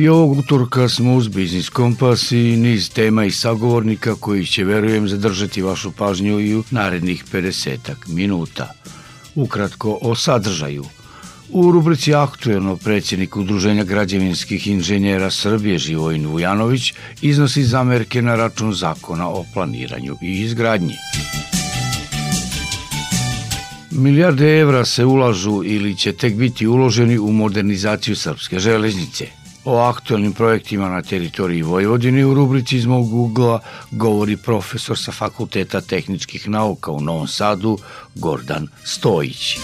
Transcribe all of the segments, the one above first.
I ovog utorka smo uz Biznis Kompas i niz tema i sagovornika koji će, verujem, zadržati vašu pažnju i u narednih 50 minuta. Ukratko o sadržaju. U rubrici Aktuelno predsjednik Udruženja građevinskih inženjera Srbije Živojin Vujanović iznosi zamerke na račun zakona o planiranju i izgradnji. Milijarde evra se ulažu ili će tek biti uloženi u modernizaciju srpske železnice. O aktualnim projektima na teritoriji Vojvodine u rubrici iz mog ugla govori profesor sa Fakulteta tehničkih nauka u Novom Sadu Gordan Stojić.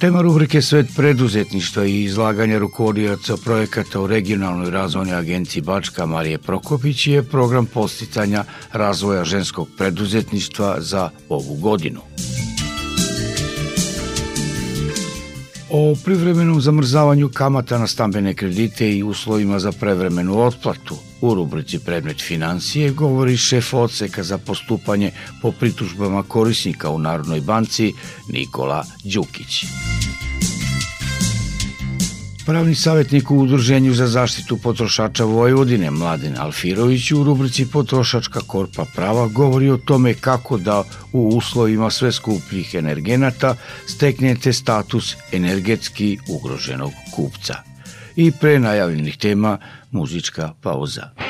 Tema rubrike Svet preduzetništva i izlaganja rukovodioca projekata u regionalnoj razvojnoj agenciji Bačka Marije Prokopić je program posticanja razvoja ženskog preduzetništva za ovu godinu. O privremenom zamrzavanju kamata na stambene kredite i uslovima za prevremenu otplatu u rubrici Predmet financije govori šef odseka za postupanje po pritužbama korisnika u Narodnoj banci Nikola Đukić. Pravni savjetnik u Udruženju za zaštitu potrošača Vojvodine Mladen Alfirović u rubrici Potrošačka korpa prava govori o tome kako da u uslovima sve skupljih energenata steknete status energetski ugroženog kupca. I pre najavljenih tema muzička pauza.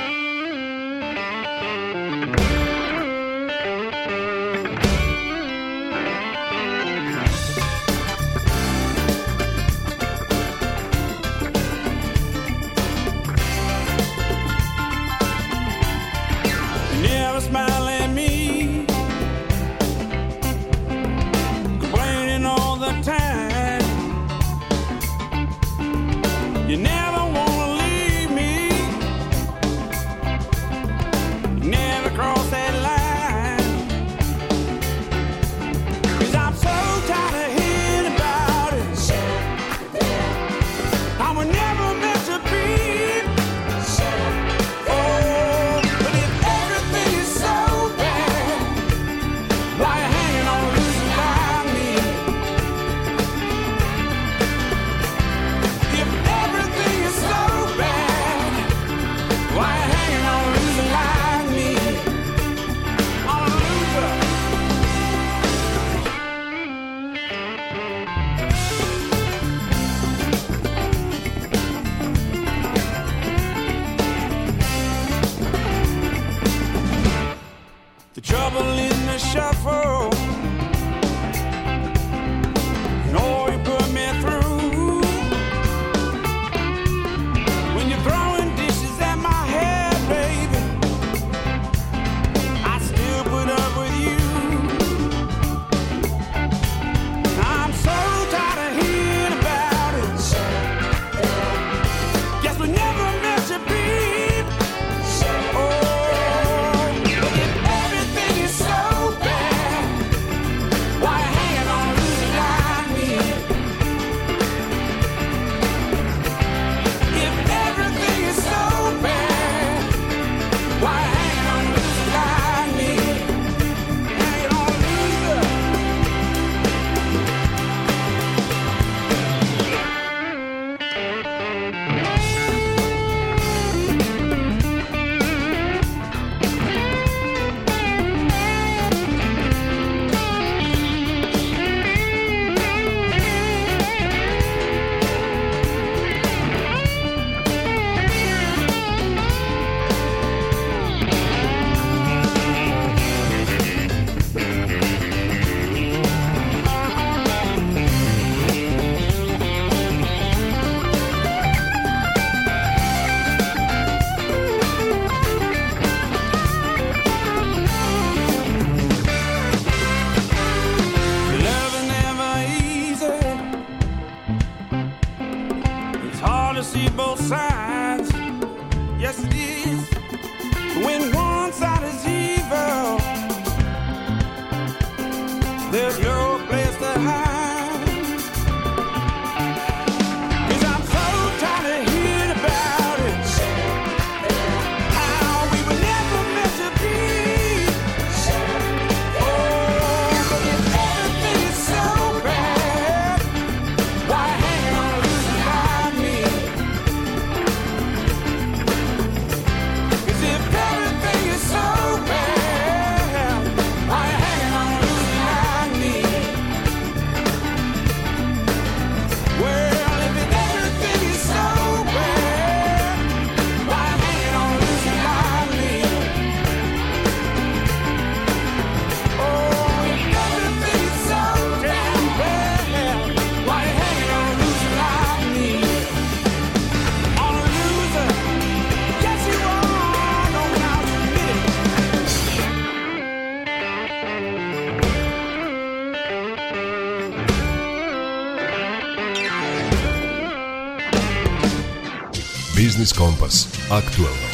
Kompas. Aktualno.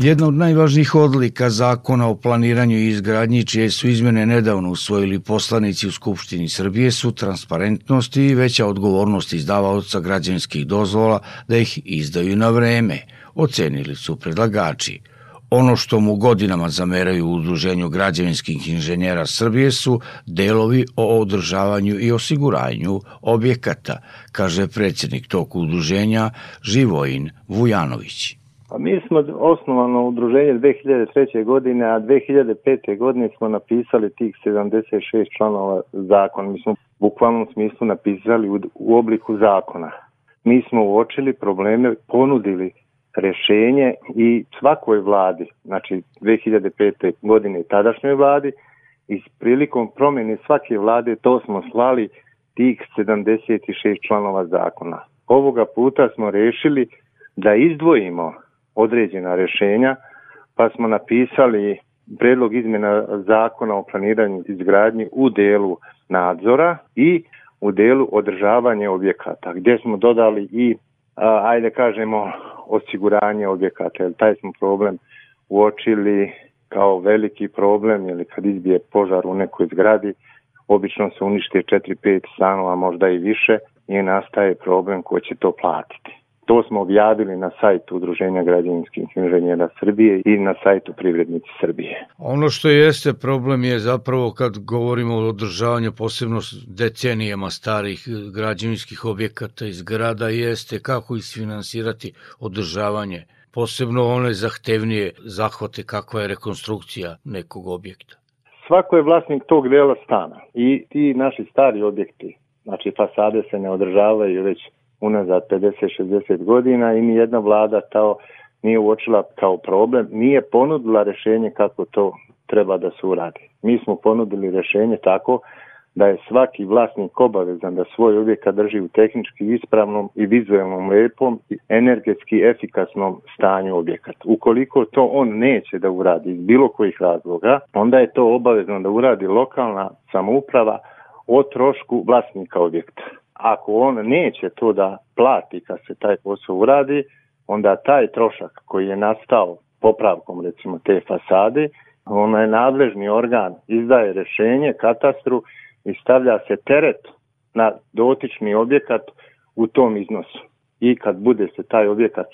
Jedna od najvažnijih odlika zakona o planiranju i izgradnji čije su izmene nedavno usvojili poslanici u Skupštini Srbije su transparentnost i veća odgovornost izdavaoca građanskih dozvola da ih izdaju na vreme, ocenili su predlagači. Ono što mu godinama zameraju u Udruženju građevinskih inženjera Srbije su delovi o održavanju i osiguranju objekata, kaže predsjednik tog udruženja Živojin Vujanović. Pa mi smo osnovano udruženje 2003. godine, a 2005. godine smo napisali tih 76 članova zakona. Mi smo u bukvalnom smislu napisali u, obliku zakona. Mi smo uočili probleme, ponudili rešenje i svakoj vladi, znači 2005. godine i tadašnjoj vladi, i prilikom promjene svake vlade to smo slali tih 76 članova zakona. Ovoga puta smo rešili da izdvojimo određena rešenja, pa smo napisali predlog izmjena zakona o planiranju izgradnji u delu nadzora i u delu održavanja objekata, gdje smo dodali i, ajde kažemo, osiguranje objekata, jer taj smo problem uočili kao veliki problem, ili kad izbije požar u nekoj zgradi, obično se unište 4-5 stanova, možda i više, i nastaje problem ko će to platiti. To smo objavili na sajtu Udruženja građevinskih inženjera Srbije i na sajtu Privrednici Srbije. Ono što jeste problem je zapravo kad govorimo o održavanju posebno decenijama starih građevinskih objekata i zgrada jeste kako isfinansirati održavanje posebno one zahtevnije zahvate kakva je rekonstrukcija nekog objekta. Svako je vlasnik tog dela stana i ti naši stari objekti, znači fasade se ne održavaju već unazad 50-60 godina i ni jedna vlada to nije uočila kao problem, nije ponudila rešenje kako to treba da se uradi. Mi smo ponudili rešenje tako da je svaki vlasnik obavezan da svoj objekat drži u tehnički ispravnom i vizualnom lepom i energetski efikasnom stanju objekat. Ukoliko to on neće da uradi iz bilo kojih razloga, onda je to obavezno da uradi lokalna samouprava o trošku vlasnika objekta ako on neće to da plati kad se taj posao uradi, onda taj trošak koji je nastao popravkom recimo te fasade, onaj nadležni organ izdaje rešenje katastru i stavlja se teret na dotični objekat u tom iznosu. I kad bude se taj objekat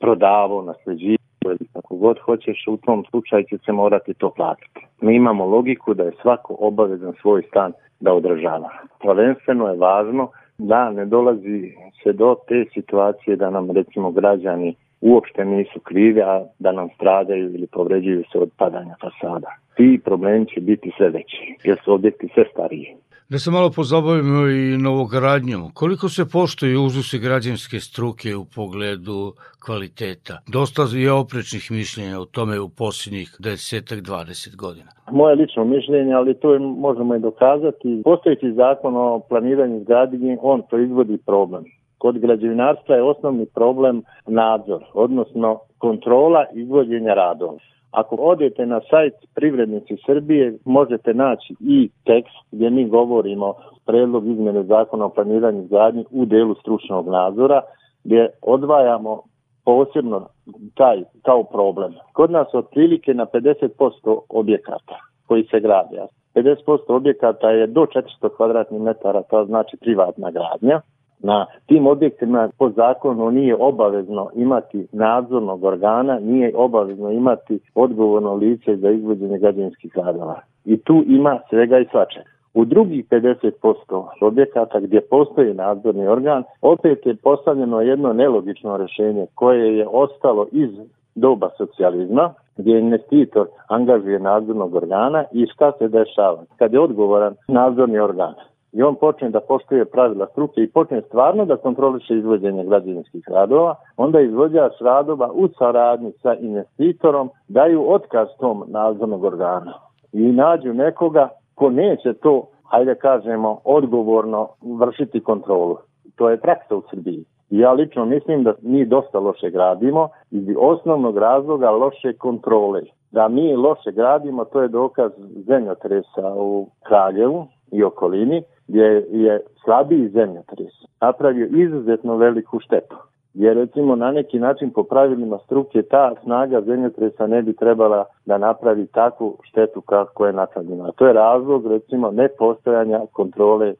prodavao, nasleđivao ili kako god hoćeš, u tom slučaju će se morati to platiti. Mi imamo logiku da je svako obavezan svoj stan da održava. Prvenstveno je važno da ne dolazi se do te situacije da nam recimo građani uopšte nisu krivi, a da nam stradaju ili povređuju se od padanja fasada. Ti problemi će biti sve veći, jer su objekti sve stariji. Da se malo pozabavimo i novogradnjom. Koliko se poštoju uzusi građanske struke u pogledu kvaliteta? Dosta je oprečnih mišljenja o tome u posljednjih 10-20 godina. Moje lično mišljenje, ali to je, možemo i dokazati. Postojeći zakon o planiranju zgradnje, on proizvodi problem. Kod građevinarstva je osnovni problem nadzor, odnosno kontrola izvođenja radova. Ako odete na sajt Privrednici Srbije, možete naći i tekst gdje mi govorimo predlog izmene zakona o planiranju izgradnji u delu stručnog nadzora, gdje odvajamo posebno taj kao problem. Kod nas otprilike na 50% objekata koji se grade. 50% objekata je do 400 kvadratnih metara, to znači privatna gradnja. Na tim objektima po zakonu nije obavezno imati nadzornog organa, nije obavezno imati odgovorno lice za izvođenje građevinskih radova. I tu ima svega i svačega. U drugih 50% objekata gdje postoji nadzorni organ, opet je postavljeno jedno nelogično rešenje koje je ostalo iz doba socijalizma, gdje investitor angažuje nadzornog organa i šta se dešava? Kad je odgovoran nadzorni organ, i on počne da poštuje pravila struke i počne stvarno da kontroliše izvođenje građevinskih radova, onda izvođač radova u saradnji sa investitorom daju otkaz tom nadzornog organa i nađu nekoga ko neće to, hajde kažemo, odgovorno vršiti kontrolu. To je praksa u Srbiji. Ja lično mislim da mi dosta loše gradimo iz osnovnog razloga loše kontrole. Da mi loše gradimo, to je dokaz zemljotresa u Kraljevu i okolini, gdje je slabiji zemljotres napravio izuzetno veliku štetu. Jer recimo na neki način po pravilima struke ta snaga zemljotresa ne bi trebala da napravi takvu štetu kako je napravljena. To je razlog recimo nepostojanja kontrole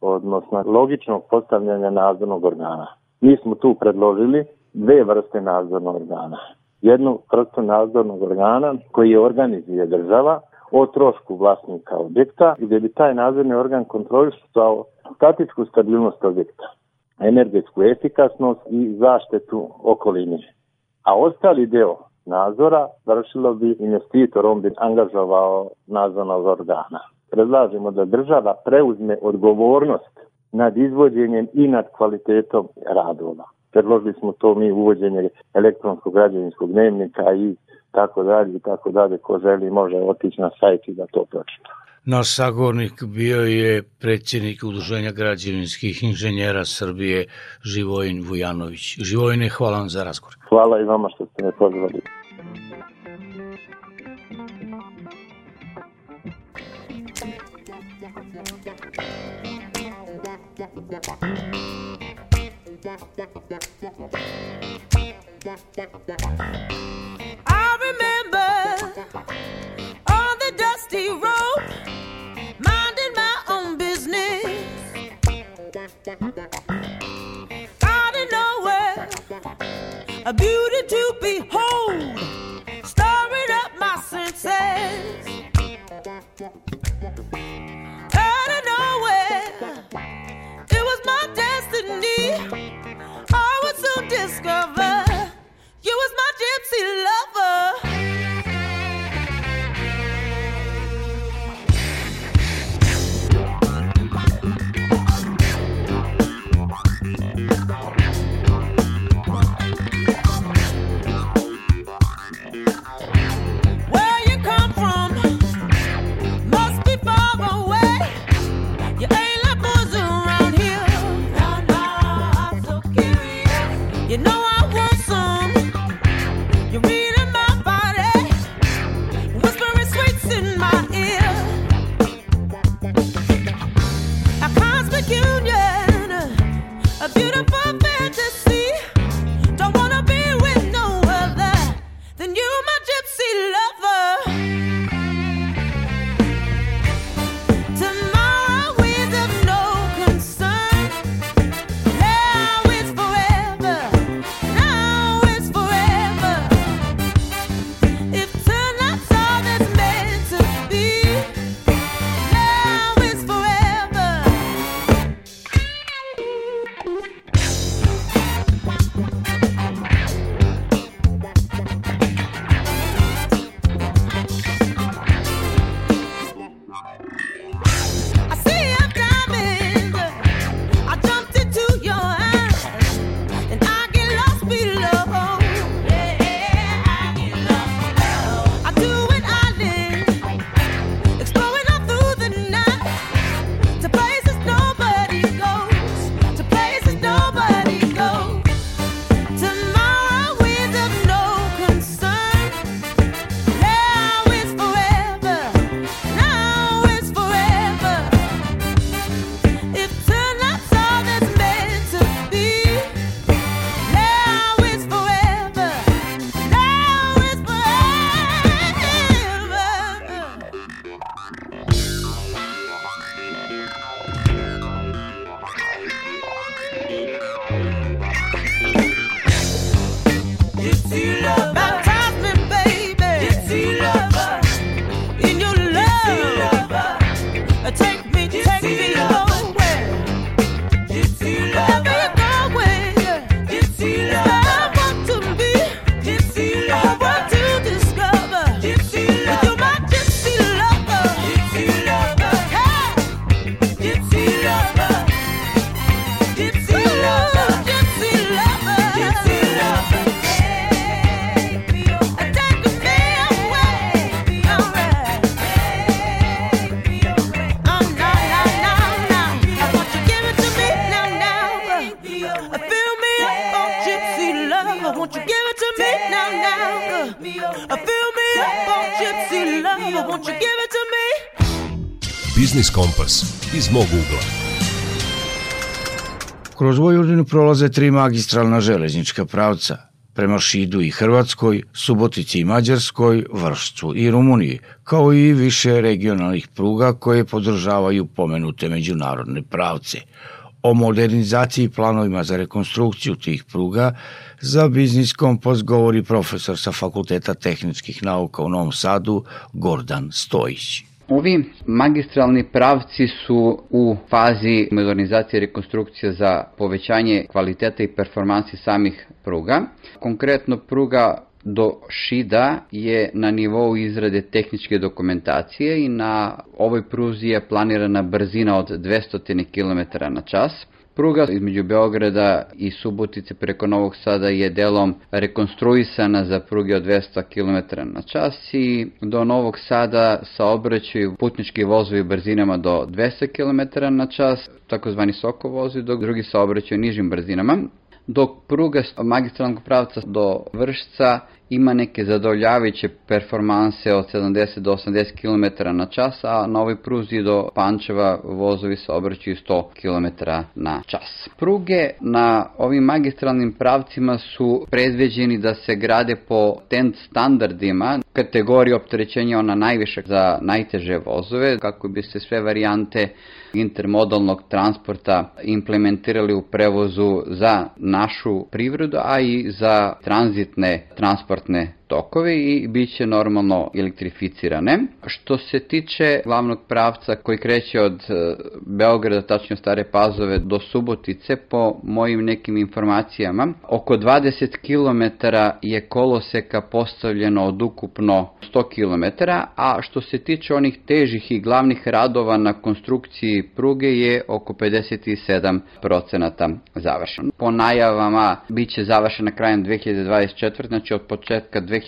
odnosno logičnog postavljanja nadzornog organa. Mi smo tu predložili dve vrste nadzornog organa. Jednu vrstu nadzornog organa koji je organizuje država o trošku vlasnika objekta gdje bi taj nadzorni organ kontrolisao statičku stabilnost objekta, energetsku efikasnost i zaštetu okoline. A ostali deo nadzora vršilo bi investitor, on bi angažovao nadzornog organa. Predlažemo da država preuzme odgovornost nad izvođenjem i nad kvalitetom radova. Predložili smo to mi uvođenje elektronskog građevinskog dnevnika i tako dalje i tako dalje. Ko želi može otići na sajt i da to pročita. Naš sagovornik bio je predsjednik Udruženja građevinskih inženjera Srbije Živojin Vujanović. Živojine, hvala vam za razgovor. Hvala i vama što ste me pozvali. Kompas iz mog ugla. Kroz Vojvodinu prolaze tri magistralna železnička pravca prema Šidu i Hrvatskoj, Subotici i Mađarskoj, Vršcu i Rumuniji, kao i više regionalnih pruga koje podržavaju pomenute međunarodne pravce. O modernizaciji i planovima za rekonstrukciju tih pruga za Biznis Kompas govori profesor sa Fakulteta tehničkih nauka u Novom Sadu Gordan Stojić. Ovi magistralni pravci su u fazi modernizacije i rekonstrukcije za povećanje kvaliteta i performansi samih pruga. Konkretno pruga do Šida je na nivou izrade tehničke dokumentacije i na ovoj pruzi je planirana brzina od 200 km na čas. Pruga između Beograda i Subotice preko Novog Sada je delom rekonstruisana za pruge od 200 km na čas i do Novog Sada saobraćaju putnički vozovi brzinama do 200 km na čas, takozvani soko vozovi, dok drugi saobraćaju nižim brzinama. Dok pruga magistralnog pravca do Vršca ima neke zadovoljavajuće performanse od 70 do 80 km na čas, a na ovoj pruzi do Pančeva vozovi se obraćaju 100 km na čas. Pruge na ovim magistralnim pravcima su predveđeni da se grade po TENT standardima, kategorije opterećenja ona najviše za najteže vozove, kako bi se sve varijante intermodalnog transporta implementirali u prevozu za našu privredu, a i za tranzitne partner tokove i bit će normalno elektrificirane. Što se tiče glavnog pravca koji kreće od e, Beograda, tačnije Stare Pazove, do Subotice, po mojim nekim informacijama, oko 20 km je koloseka postavljeno od ukupno 100 km, a što se tiče onih težih i glavnih radova na konstrukciji pruge je oko 57% završeno. Po najavama bit će završena krajem 2024, znači od početka 2025.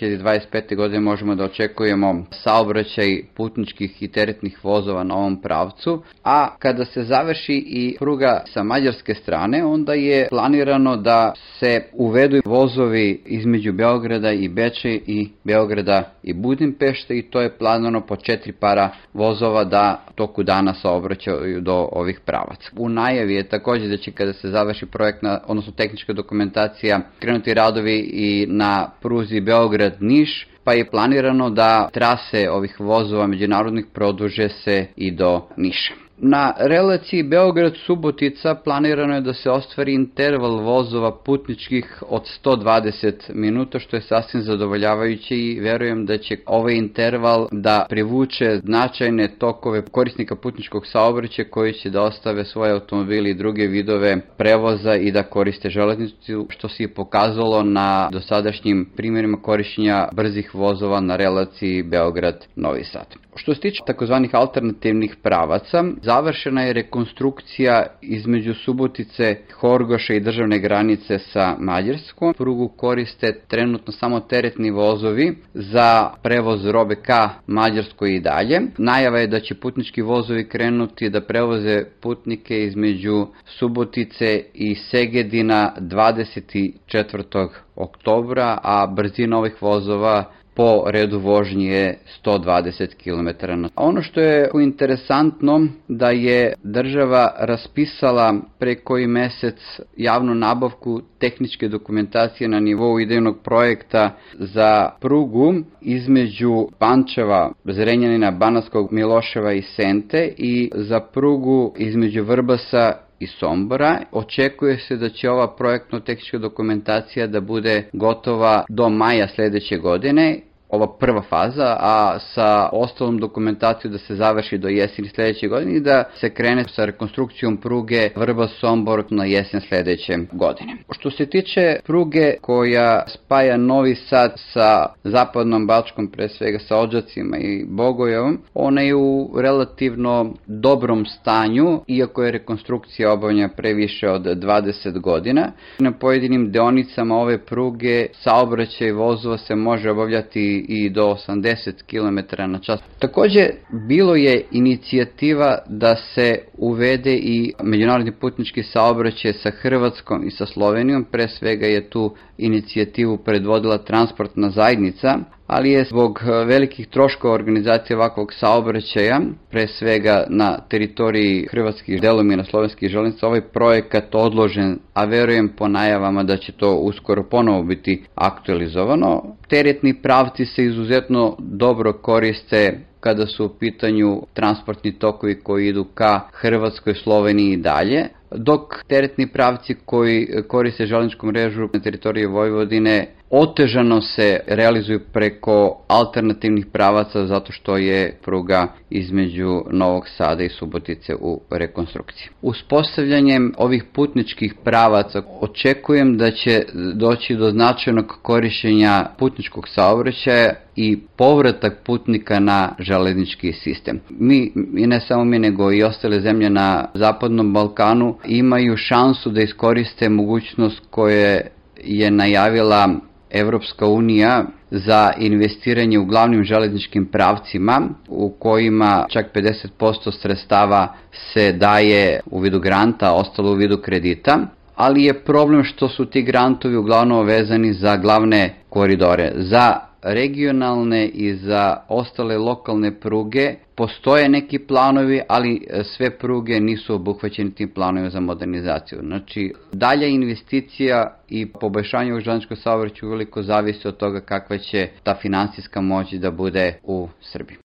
godine možemo da očekujemo saobraćaj putničkih i teretnih vozova na ovom pravcu, a kada se završi i pruga sa mađarske strane, onda je planirano da se uvedu vozovi između Beograda i Beče i Beograda i Budimpešte i to je planirano po četiri para vozova da toku dana saobraćaju do ovih pravaca. U najavi je takođe da će kada se završi projektna, odnosno tehnička dokumentacija, krenuti radovi i na pruzi Beograd-Niš, pa je planirano da trase ovih vozova međunarodnih produže se i do Niša. Na relaciji Beograd-Subotica planirano je da se ostvari interval vozova putničkih od 120 minuta, što je sasvim zadovoljavajuće i verujem da će ovaj interval da privuče značajne tokove korisnika putničkog saobraćaja koji će da ostave svoje automobili i druge vidove prevoza i da koriste železnicu, što se je pokazalo na dosadašnjim primjerima korišćenja brzih vozova na relaciji Beograd-Novi Sad. Što se tiče takozvanih alternativnih pravaca, završena je rekonstrukcija između Subotice, Horgoša i državne granice sa Mađarskom. Prugu koriste trenutno samo teretni vozovi za prevoz robe ka Mađarskoj i dalje. Najava je da će putnički vozovi krenuti da prevoze putnike između Subotice i Segedina 24. oktobra, a brzina ovih vozova po redu vožnje je 120 km. Ono što je interesantno da je država raspisala pre koji mesec javnu nabavku tehničke dokumentacije na nivou idejnog projekta za prugu između Pančeva, Zrenjanina, Banaskog, Miloševa i Sente i za prugu između Vrbasa i Sombora. Očekuje se da će ova projektno-tehnička dokumentacija da bude gotova do maja sledeće godine ova prva faza, a sa ostalom dokumentacijom da se završi do jeseni sledeće godine i da se krene sa rekonstrukcijom pruge Vrba-Sombor na jesen sledeće godine. Što se tiče pruge koja spaja Novi Sad sa zapadnom Bačkom, pre svega sa Ođacima i Bogojevom, ona je u relativno dobrom stanju, iako je rekonstrukcija obavljena previše od 20 godina. Na pojedinim deonicama ove pruge saobraćaj vozova se može obavljati i do 80 km na čas. Takođe, bilo je inicijativa da se uvede i međunarodni putnički saobraćaj sa Hrvatskom i sa Slovenijom, pre svega je tu inicijativu predvodila transportna zajednica, ali je zbog e, velikih troškova organizacije ovakvog saobraćaja, pre svega na teritoriji hrvatskih delomina slovenskih železnica, ovaj projekat odložen, a verujem po najavama da će to uskoro ponovo biti aktualizovano. Teretni pravci se izuzetno dobro koriste kada su u pitanju transportni tokovi koji idu ka Hrvatskoj, Sloveniji i dalje, dok teretni pravci koji koriste železničku mrežu na teritoriji Vojvodine otežano se realizuju preko alternativnih pravaca zato što je pruga između Novog Sada i Subotice u rekonstrukciji. Uspostavljanjem ovih putničkih pravaca očekujem da će doći do značajnog korišćenja putničkog saobraćaja i povratak putnika na železnički sistem. Mi, i ne samo mi, nego i ostale zemlje na Zapadnom Balkanu imaju šansu da iskoriste mogućnost koje je najavila Evropska unija za investiranje u glavnim železničkim pravcima u kojima čak 50% sredstava se daje u vidu granta, ostalo u vidu kredita, ali je problem što su ti grantovi uglavnom vezani za glavne koridore. Za regionalne i za ostale lokalne pruge postoje neki planovi, ali e, sve pruge nisu obuhvaćene tim planovima za modernizaciju. Znači, dalja investicija i poboljšanje u železničkog saobraćaja uveliko zavisi od toga kakva će ta finansijska moć da bude u Srbiji.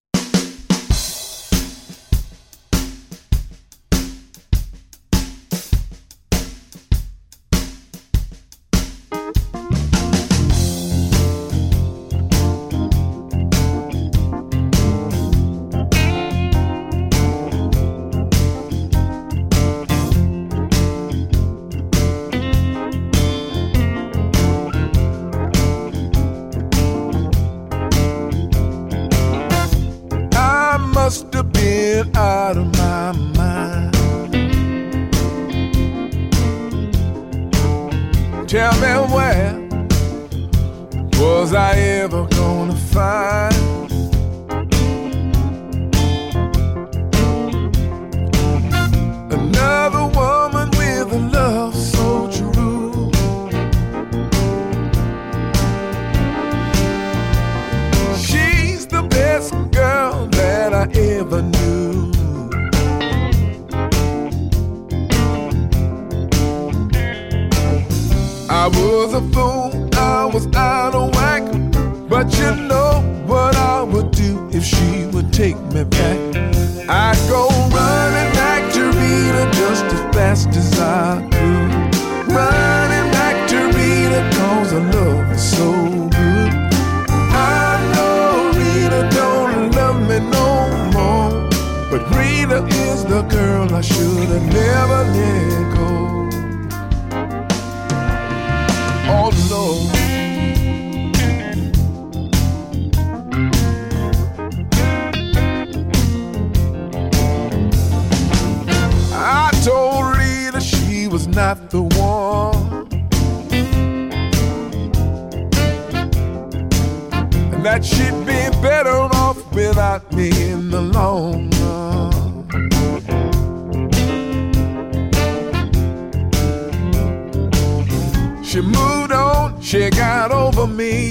Over me.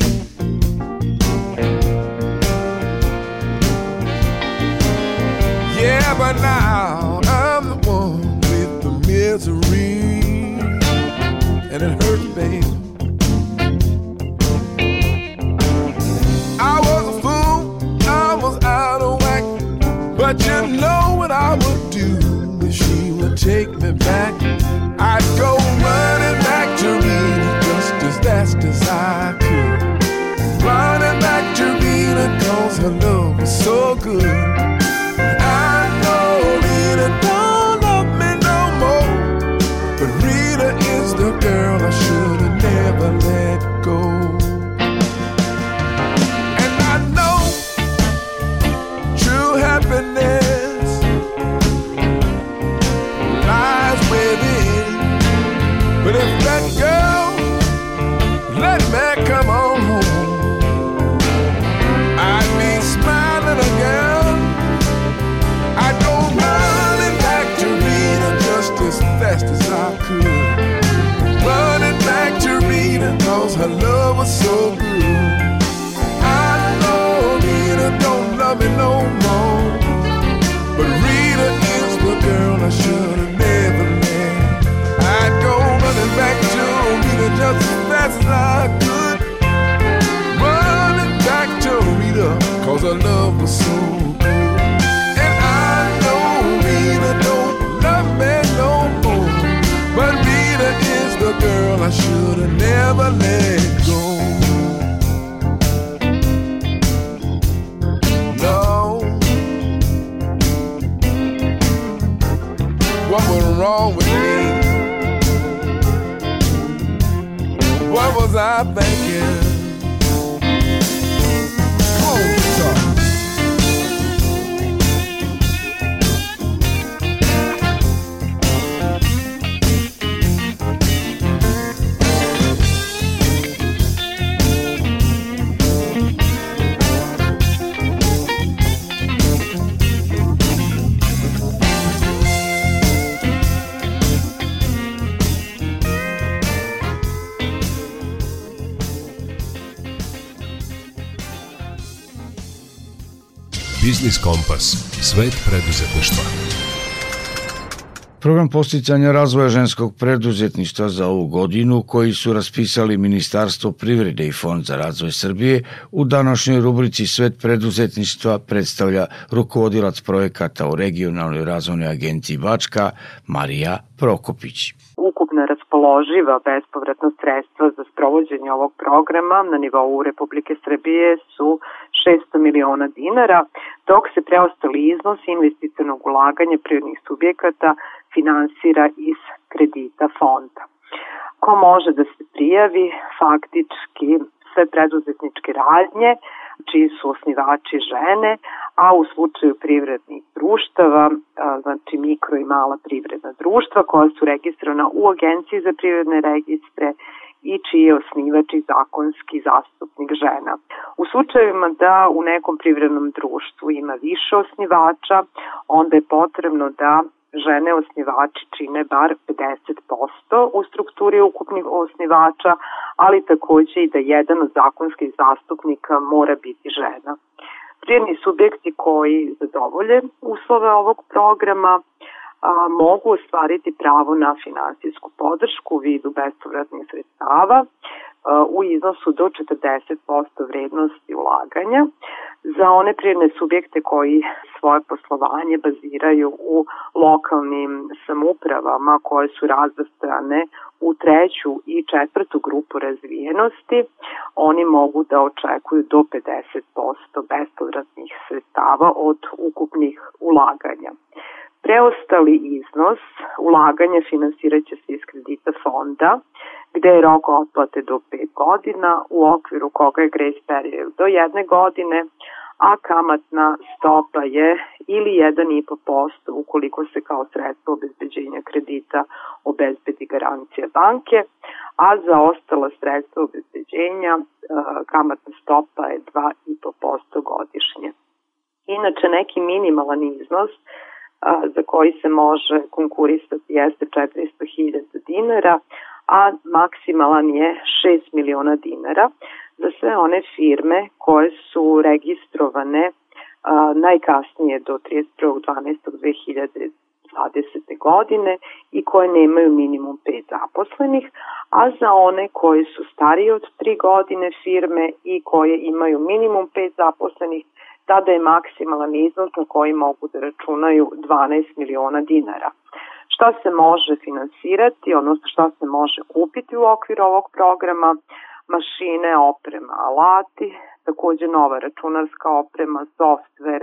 Yeah, but now I'm the one with the misery. And it hurts, babe. I was a fool, I was out of whack. But you know what I would do if she would take love was so good. so blue. I know Rita don't love me no more, but Rita is the girl I should have never met. I'd go running back to Rita just as fast as I could, running back to Rita 'cause her love was so. Biznis Kompas. Svet preduzetništva. Program posticanja razvoja ženskog preduzetništva za ovu godinu koji su raspisali Ministarstvo privrede i Fond za razvoj Srbije u današnjoj rubrici Svet preduzetništva predstavlja rukovodilac projekata u regionalnoj razvojnoj agenciji Bačka Marija Prokopić ukupna raspoloživa bespovratna sredstva za sprovođenje ovog programa na nivou Republike Srbije su 600 miliona dinara, dok se preostali iznos investicionog ulaganja prirodnih subjekata finansira iz kredita fonda. Ko može da se prijavi faktički sve preduzetničke radnje, čiji su osnivači žene, a u slučaju privrednih društava, znači mikro i mala privredna društva koja su registrovana u Agenciji za privredne registre i čiji je osnivač i zakonski zastupnik žena. U slučajevima da u nekom privrednom društvu ima više osnivača, onda je potrebno da žene osnivači čine bar 50% u strukturi ukupnih osnivača, ali takođe i da jedan od zakonskih zastupnika mora biti žena. Prijedni subjekti koji zadovolje uslove ovog programa a, mogu ostvariti pravo na finansijsku podršku u vidu bespovratnih sredstava u iznosu do 40% vrednosti ulaganja za one prijedne subjekte koji svoje poslovanje baziraju u lokalnim samupravama koje su razvrstane u treću i četvrtu grupu razvijenosti, oni mogu da očekuju do 50% bespovratnih sredstava od ukupnih ulaganja. Preostali iznos ulaganja finansiraće se iz kredita fonda, gde je rok otplate do 5 godina, u okviru koga je grace period do jedne godine, a kamatna stopa je ili 1,5% ukoliko se kao sredstvo obezbeđenja kredita obezbedi garancija banke, a za ostala sredstva obezbeđenja e, kamatna stopa je 2,5% godišnje. Inače, neki minimalan iznos za koji se može konkurisati jeste 400.000 dinara, a maksimalan je 6 miliona dinara za sve one firme koje su registrovane a, najkasnije do 31.12.2020. godine i koje nemaju minimum 5 zaposlenih, a za one koje su starije od 3 godine firme i koje imaju minimum 5 zaposlenih tada je maksimalan iznos na koji mogu da računaju 12 miliona dinara. Šta se može finansirati, odnosno šta se može kupiti u okviru ovog programa? Mašine, oprema, alati, takođe nova računarska oprema, softver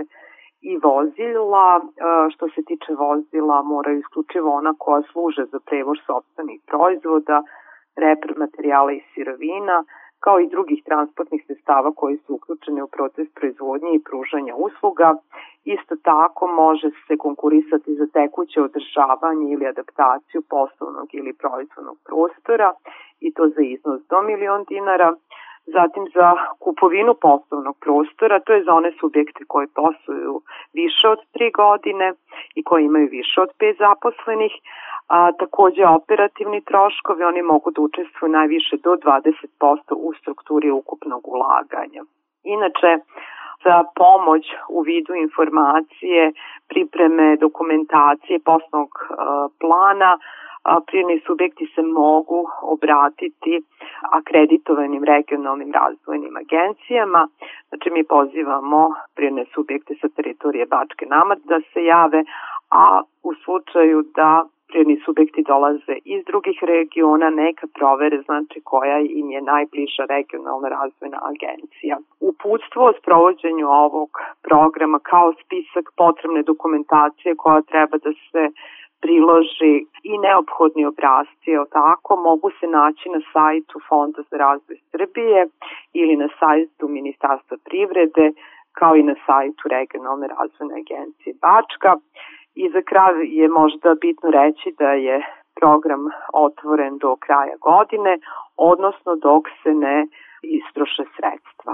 i vozila. E, što se tiče vozila, moraju isključivo ona koja služe za prevoz sobstvenih proizvoda, repromaterijala i sirovina, kao i drugih transportnih sredstava koji su uključeni u proces proizvodnje i pružanja usluga. Isto tako može se konkurisati za tekuće održavanje ili adaptaciju poslovnog ili proizvodnog prostora i to za iznos do milion dinara. Zatim za kupovinu poslovnog prostora, to je za one subjekte koje posluju više od 3 godine i koji imaju više od 5 zaposlenih, A, takođe operativni troškovi, oni mogu da učestvuju najviše do 20% u strukturi ukupnog ulaganja. Inače, za pomoć u vidu informacije, pripreme dokumentacije poslovnog plana, prirodni subjekti se mogu obratiti akreditovanim regionalnim razvojnim agencijama. Znači mi pozivamo prirodne subjekte sa teritorije Bačke Namad da se jave, a u slučaju da prirodni subjekti dolaze iz drugih regiona, neka provere znači koja im je najbliža regionalna razvojna agencija. Uputstvo o sprovođenju ovog programa kao spisak potrebne dokumentacije koja treba da se priloži i neophodni obrazci, o tako, mogu se naći na sajtu Fonda za razvoj Srbije ili na sajtu Ministarstva privrede, kao i na sajtu Regionalne razvojne agencije Bačka. I za kraj je možda bitno reći da je program otvoren do kraja godine, odnosno dok se ne istroše sredstva.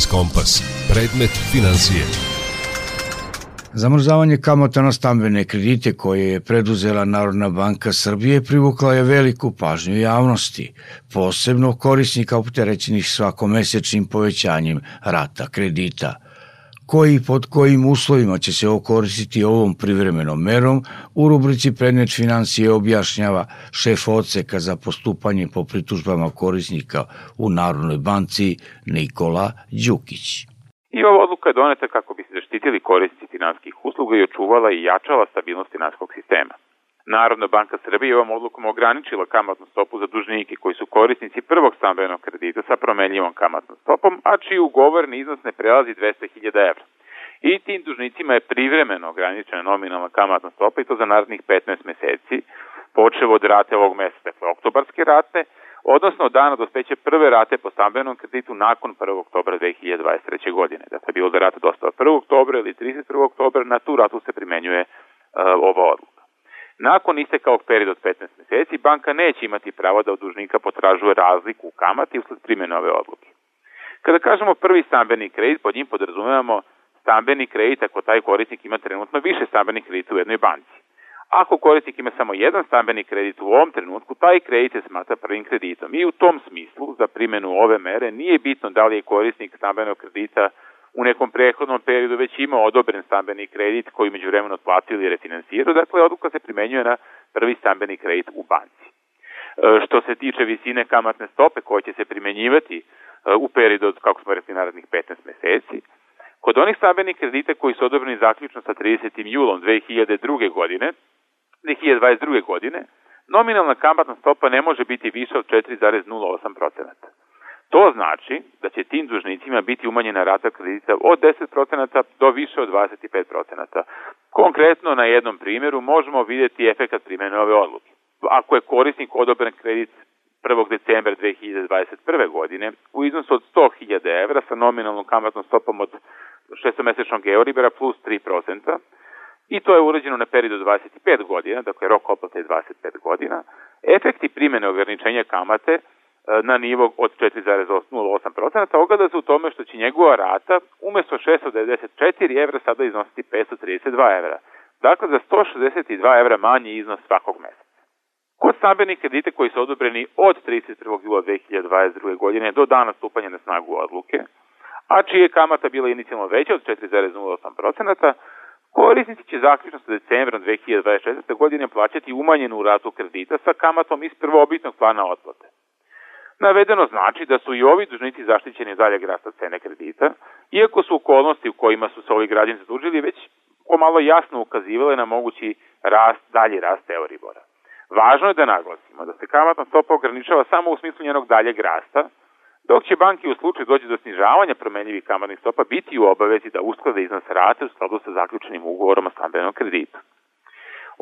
Biznis Kompas. Predmet financije. Zamrzavanje kamata na stambene kredite koje je preduzela Narodna banka Srbije privukla je veliku pažnju javnosti, posebno korisnika opterećenih svakomesečnim povećanjem rata kredita. Koji i pod kojim uslovima će se okoristiti ovom privremenom merom, u rubrici Predmet financije objašnjava šef odseka za postupanje po pritužbama korisnika u Narodnoj banci Nikola Đukić. I ova odluka je doneta kako bi se zaštitili korisnici finanskih usluga i očuvala i jačala stabilnost finanskog sistema. Narodna banka Srbije ovom odlukom ograničila kamatnu stopu za dužnike koji su korisnici prvog stambenog kredita sa promenljivom kamatnom stopom, a čiji ugovorni iznos ne prelazi 200.000 evra. I tim dužnicima je privremeno ograničena nominalna kamatna stopa i to za narednih 15 meseci, počevo od rate ovog meseca, dakle oktobarske rate, odnosno od dana dospeće prve rate po stambenom kreditu nakon 1. oktobra 2023. godine. Dakle, bilo da rata dosta 1. oktobra ili 31. oktobra, na tu ratu se primenjuje uh, ova odluka. Nakon isteka ovog perioda od 15 meseci, banka neće imati pravo da od dužnika potražuje razliku u kamati usled primjene ove odluke. Kada kažemo prvi stambeni kredit, pod njim podrazumevamo stambeni kredit ako taj korisnik ima trenutno više stambenih kredita u jednoj banci. Ako korisnik ima samo jedan stambeni kredit u ovom trenutku, taj kredit se smatra prvim kreditom. I u tom smislu, za primjenu ove mere, nije bitno da li je korisnik stambenog kredita u nekom prethodnom periodu već imao odobren stambeni kredit koji među vremenu otplatio ili refinansirao, dakle odluka se primenjuje na prvi stambeni kredit u banci. E, što se tiče visine kamatne stope koja će se primenjivati e, u periodu od, kako smo rekli, narednih 15 meseci, kod onih stambenih kredita koji su odobreni zaključno sa 30. julom 2002. godine, 2022. godine, nominalna kamatna stopa ne može biti više od 4,08%. To znači da će tim dužnicima biti umanjena rata kredita od 10% do više od 25%. Konkretno na jednom primjeru možemo vidjeti efekat primjene ove odluke. Ako je korisnik odobren kredit 1. decembra 2021. godine u iznosu od 100.000 evra sa nominalnom kamatnom stopom od šestomesečnog Euribera plus 3%, i to je urađeno na periodu 25 godina, dakle rok otplate je 25 godina, efekti primjene ograničenja kamate na nivo od 4,08% ogleda se u tome što će njegova rata umesto 694 evra sada iznositi 532 evra. Dakle, za 162 evra manji iznos svakog meseca. Kod stambenih kredita koji su odobreni od 31. jula 2022. godine do dana stupanja na snagu odluke, a čije je kamata bila inicijalno veća od 4,08%, Korisnici će zaključno sa decembrom 2024. godine plaćati umanjenu ratu kredita sa kamatom iz prvobitnog plana otplate. Navedeno znači da su i ovi dužnici zaštićeni dalje rasta cene kredita, iako su okolnosti u kojima su se ovi građani zadužili već pomalo jasno ukazivale na mogući rast, dalji rast Euribora. Važno je da naglasimo da se kamatna stopa ograničava samo u smislu njenog daljeg rasta, dok će banki u slučaju dođe do snižavanja promenljivih kamatnih stopa biti u obavezi da usklade iznos rate u skladu sa zaključenim ugovorom o stambenom kreditu.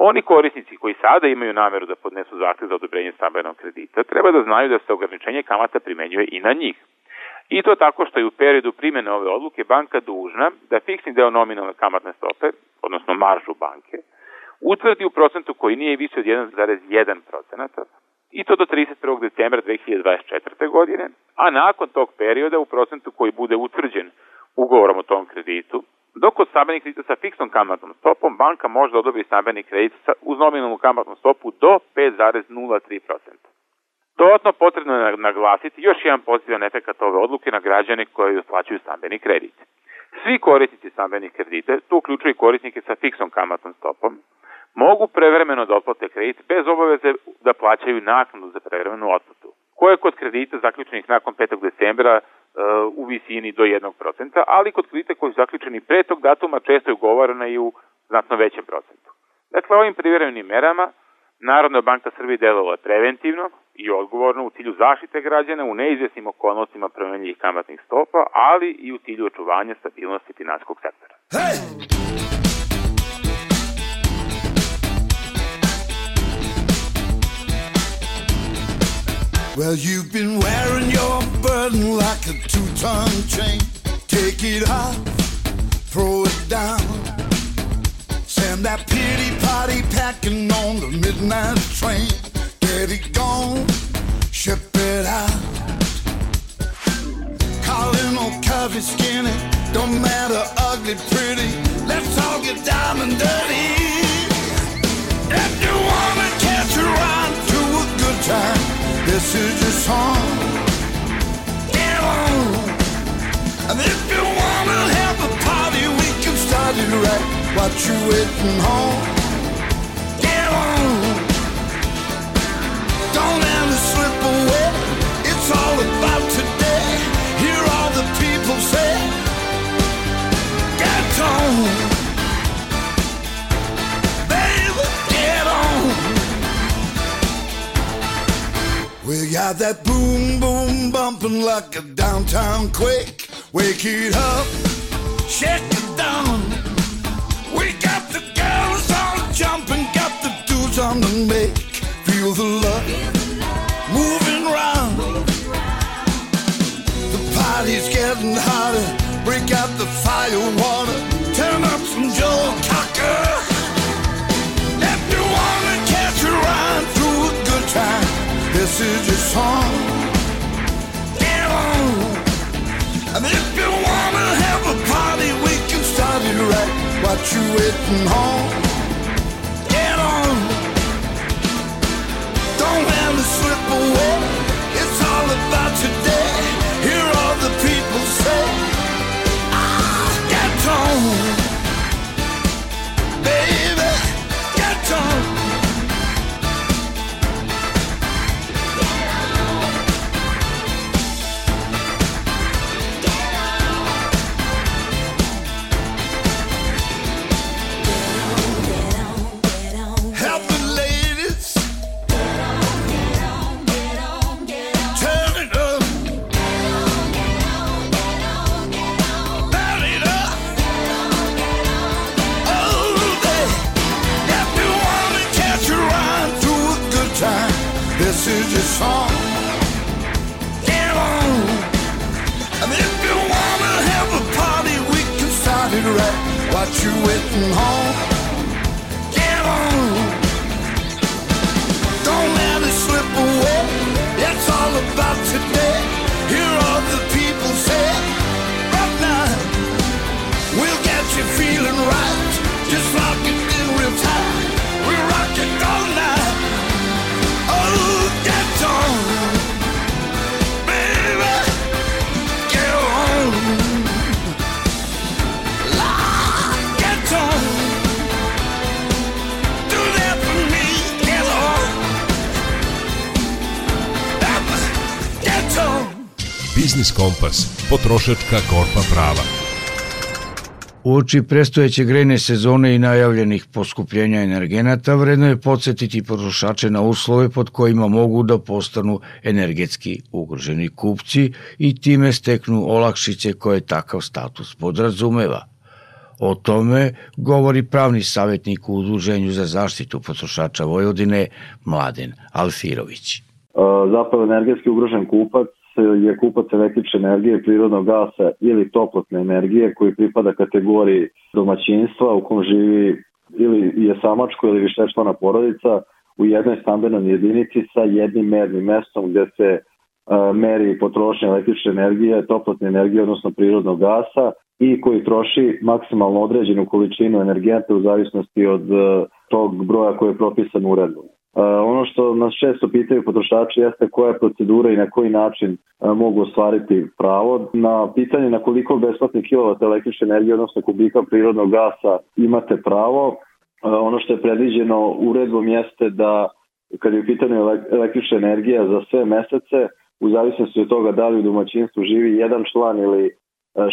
Oni korisnici koji sada imaju nameru da podnesu zahtev za odobrenje stambenog kredita treba da znaju da se ograničenje kamata primenjuje i na njih. I to tako što je u periodu primjene ove odluke banka dužna da fiksni deo nominalne kamatne stope, odnosno maržu banke, utvrdi u procentu koji nije više od 1,1 procenata, i to do 31. decembra 2024. godine, a nakon tog perioda u procentu koji bude utvrđen ugovorom o tom kreditu, dok kod stambenih kredita sa fiksnom kamatnom stopom banka može da odobri stambeni kredit uz nominalnu kamatnu stopu do 5,03%. Dodatno potrebno je naglasiti još jedan pozitivan efekt ove odluke na građane koji otplaćuju stambeni kredit. Svi korisnici stambenih kredita, tu uključuju korisnike sa fiksnom kamatnom stopom, mogu prevremeno da otplate kredit bez obaveze da plaćaju naknadu za prevremenu otplatu, koja je kod kredita zaključenih nakon 5. decembra uh, u visini do 1%, ali kod kredita koji su zaključeni pre tog datuma često je ugovorena i u znatno većem procentu. Dakle, ovim privremenim merama Narodna banka Srbije delovala preventivno i odgovorno u cilju zaštite građana u neizvesnim okolnostima promenljivih kamatnih stopa, ali i u cilju očuvanja stabilnosti finanskog sektora. Hey! Well, you've been wearing your burden like a two-ton chain. Take it off, throw it down. Send that pity party packing on the midnight train. Get it gone, ship it out. Calling on curvy, skinny, don't matter, ugly, pretty. Let's all get and dirty. If you wanna catch a ride to a good time. This is your song. Get on. And if you wanna have a party, we can start it right. What you waiting home? Get on. Don't let it slip away. That boom boom bumping like a downtown quake. Wake it up, shake it down. We got the girls all jumping, got the dudes on the make. Feel the love moving round. The party's getting hotter. Break out the fire water. Turn up some Joe Cocker. This is your song. Get on. And if you wanna have a party, we can start it right. What you waiting home? Get on. Don't let it slip away. It's all about today. Hear all the people say. Ah, is on. If you wanna have a party, we can start it right. What you waiting home? Kompas, potrošačka korpa prava. Uoči prestojeće grejne sezone i najavljenih poskupljenja energenata, vredno je podsjetiti potrošače na uslove pod kojima mogu da postanu energetski ugroženi kupci i time steknu olakšice koje takav status podrazumeva. O tome govori pravni savjetnik u Udruženju za zaštitu potrošača Vojvodine Mladen Alfirović. zapravo energetski ugrožen kupac je kupac električne energije, prirodnog gasa ili toplotne energije koji pripada kategoriji domaćinstva u kom živi ili je samačko ili višečlana porodica u jednoj stambenoj jedinici sa jednim mernim mestom gde se e, meri potrošnja električne energije, toplotne energije, odnosno prirodnog gasa i koji troši maksimalno određenu količinu energenta u zavisnosti od e, tog broja koji je propisan uredbom. Uh, ono što nas često pitaju potrošači jeste koja je procedura i na koji način uh, mogu ostvariti pravo. Na pitanje na koliko besplatnih kilovat električne energije, odnosno kubika prirodnog gasa imate pravo, uh, ono što je predviđeno uredbom jeste da kad je u pitanju električna energija za sve mesece, u zavisnosti od toga da li u domaćinstvu živi jedan član ili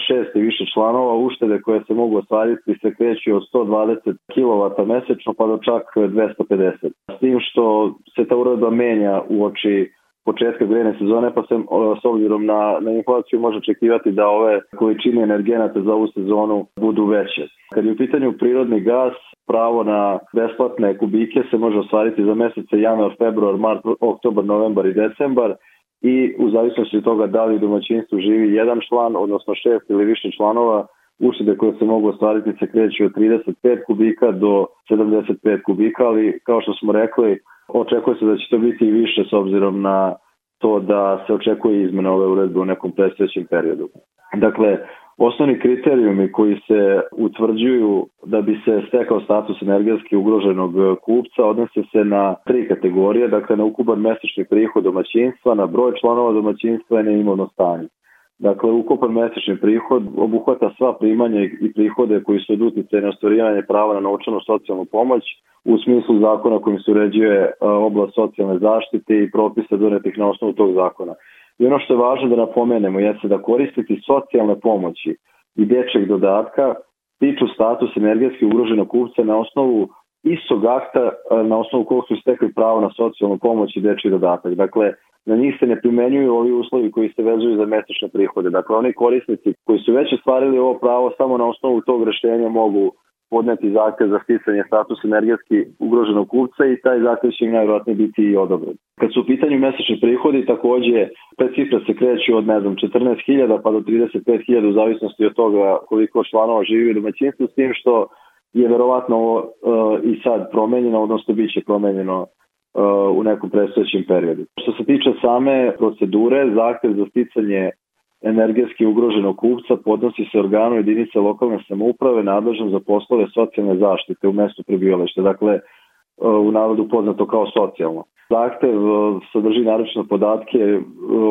šest i više članova, uštede koje se mogu ostvariti se kreću od 120 kW mesečno pa do čak 250. S tim što se ta uredba menja u oči početka grejne sezone, pa se s obzirom na, na inflaciju može očekivati da ove količine energenata za ovu sezonu budu veće. Kad je u pitanju prirodni gas, pravo na besplatne kubike se može ostvariti za mesece januar, februar, mart, oktobar, novembar i decembar i u zavisnosti od toga da li u domaćinstvu živi jedan član, odnosno šest ili više članova, uštede koje se mogu ostvariti se kreću od 35 kubika do 75 kubika, ali kao što smo rekli, očekuje se da će to biti i više s obzirom na to da se očekuje izmena ove uredbe u nekom predstojećem periodu. Dakle, Osnovni kriterijumi koji se utvrđuju da bi se stekao status energetski ugroženog kupca odnose se na tri kategorije, dakle na ukupan mesečni prihod domaćinstva, na broj članova domaćinstva i na imovno stanje. Dakle, ukupan mesečni prihod obuhvata sva primanja i prihode koji su od utice na ostvarivanje prava na novčanu socijalnu pomoć u smislu zakona kojim se uređuje oblast socijalne zaštite i propisa donetih na osnovu tog zakona. I ono što je važno da napomenemo jeste da koristiti socijalne pomoći i dečeg dodatka tiču status energetski ugroženog kupca na osnovu istog akta na osnovu kog su stekli pravo na socijalnu pomoć i dečji dodatak. Dakle, na njih se ne primenjuju ovi uslovi koji se vezuju za mesečne prihode. Dakle, oni korisnici koji su već ostvarili ovo pravo samo na osnovu tog rešenja mogu podneti zahtev za sticanje status energetski ugroženog kupca i taj zahtev će im biti i odobren. Kad su u pitanju mesečni prihodi, takođe, te cifre se kreću od, ne znam, 14.000 pa do 35.000 u zavisnosti od toga koliko članova živi u domaćinstvu, s tim što je verovatno uh, i sad promenjeno, odnosno bit će promenjeno uh, u nekom predstojećem periodu. Što se tiče same procedure, zahtev za sticanje energetski ugroženog kupca podnosi se organu jedinice lokalne samouprave nadležan za poslove socijalne zaštite u mestu prebivališta, dakle u narodu poznato kao socijalno. Zahtev sadrži naročno podatke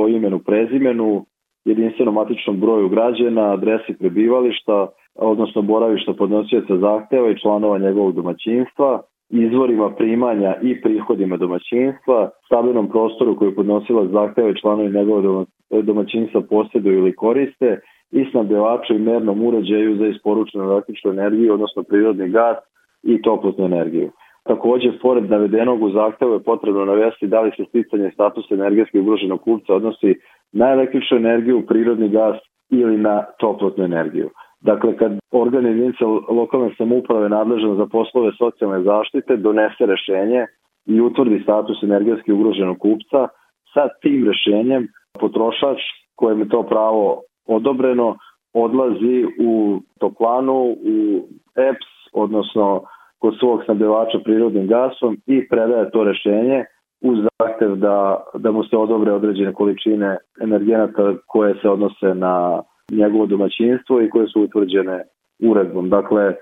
o imenu, prezimenu, jedinstvenom matičnom broju građana, adresi prebivališta, odnosno boravišta podnosioca zahteva i članova njegovog domaćinstva, izvorima primanja i prihodima domaćinstva, stabilnom prostoru koji podnosila zahteva i članovi njegovog domaćinstva posjeduju ili koriste i snabdevaču i mernom uređaju za isporučenu električnu energiju, odnosno prirodni gas i toplotnu energiju. Takođe, pored navedenog u zahtevu je potrebno navesti da li se sticanje statusa energetski ugroženog kupca odnosi na električnu energiju, prirodni gas ili na toplotnu energiju. Dakle, kad organ jedinice lokalne samouprave nadležan za poslove socijalne zaštite donese rešenje i utvrdi status energetski ugroženog kupca, sa tim rešenjem potrošač kojem je to pravo odobreno odlazi u toplanu, u EPS, odnosno kod svog snabdevača prirodnim gasom i predaje to rešenje uz zahtev da, da mu se odobre određene količine energenata koje se odnose na njegovo domaćinstvo i koje su utvrđene uredbom. Dakle, e,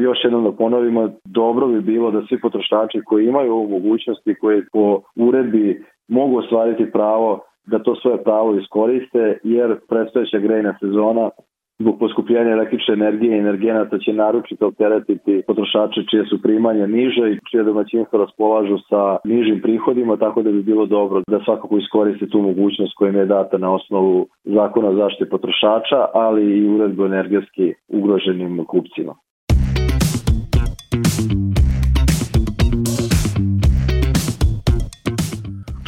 još jednom da ponovimo, dobro bi bilo da svi potrošači koji imaju ovu mogućnost i koji po uredbi mogu ostvariti pravo da to svoje pravo iskoriste, jer predstojeća grejna sezona zbog poskupljenja električne energije i energenata će naročito opteretiti potrošače čije su primanja niže i čije domaćinstvo raspolažu sa nižim prihodima, tako da bi bilo dobro da svakako iskoriste tu mogućnost koja im je data na osnovu zakona zaštite potrošača, ali i uredbu energetski ugroženim kupcima.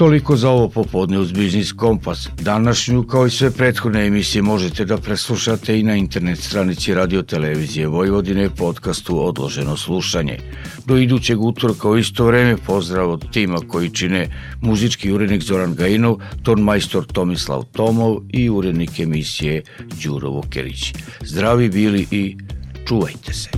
Toliko za ovo popodne uz Biznis Kompas. Današnju, kao i sve prethodne emisije, možete da preslušate i na internet stranici Radio Televizije Vojvodine podcastu Odloženo slušanje. Do idućeg utorka u isto vreme pozdrav od tima koji čine muzički urednik Zoran Gajinov, ton majstor Tomislav Tomov i urednik emisije Đuro Vokerić. Zdravi bili i čuvajte se.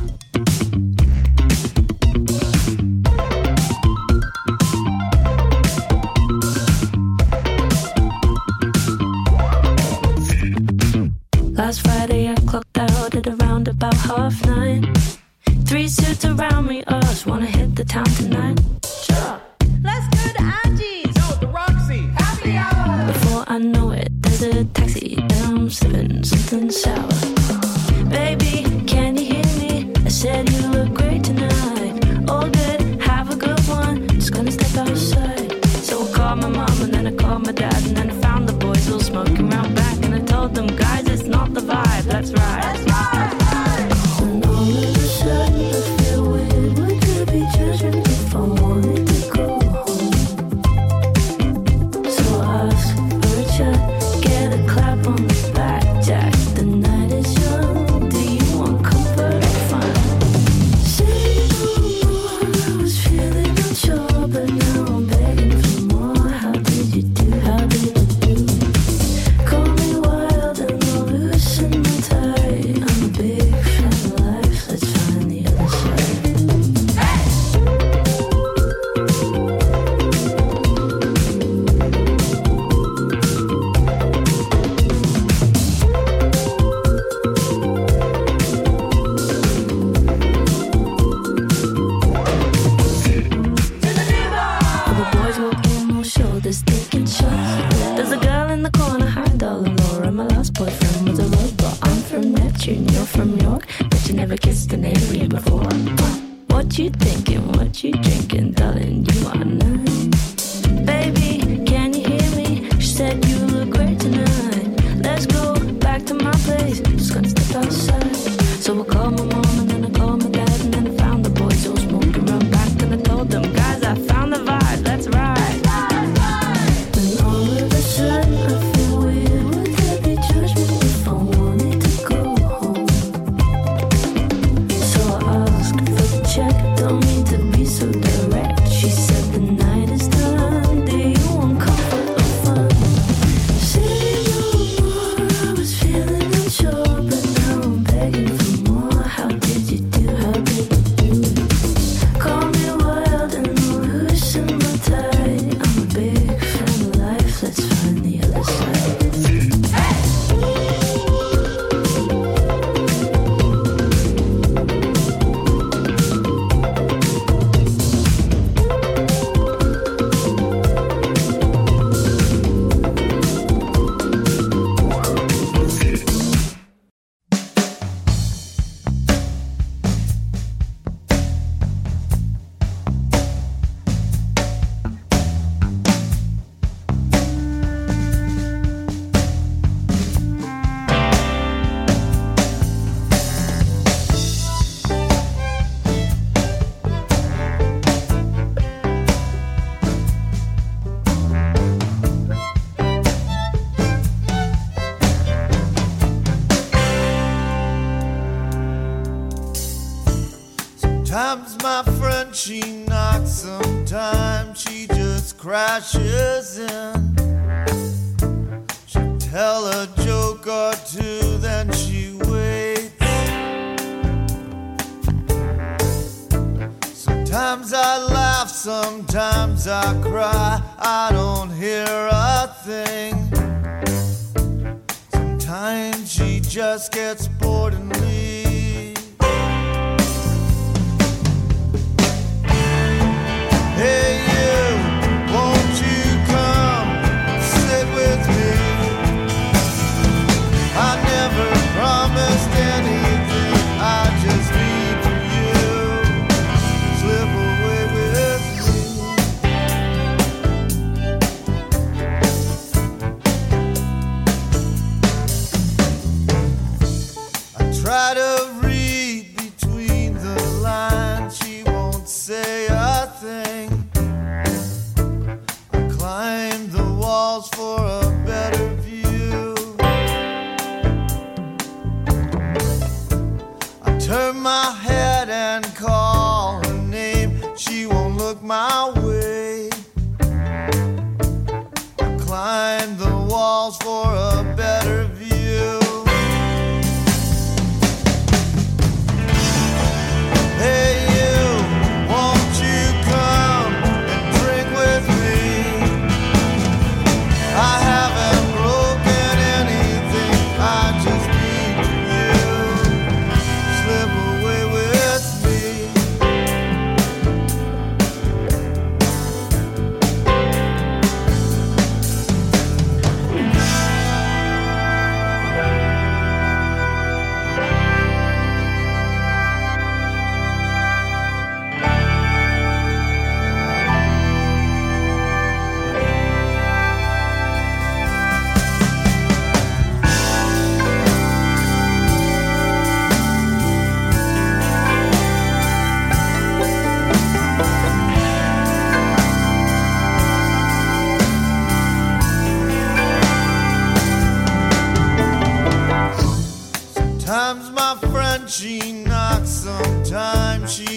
Last Friday I clocked out at around about half nine. Three suits around me, us wanna hit the town tonight. Sure. Let's go to Angie's. No, the Roxy. Happy hour. Before I know it, there's a taxi and I'm sipping something sour. Right.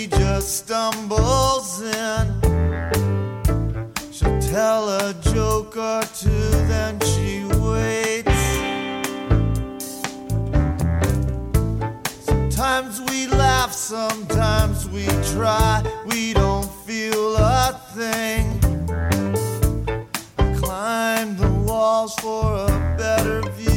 she just stumbles in. She'll tell a joke or two, then she waits. Sometimes we laugh, sometimes we try. We don't feel a thing. Climb the walls for a better view.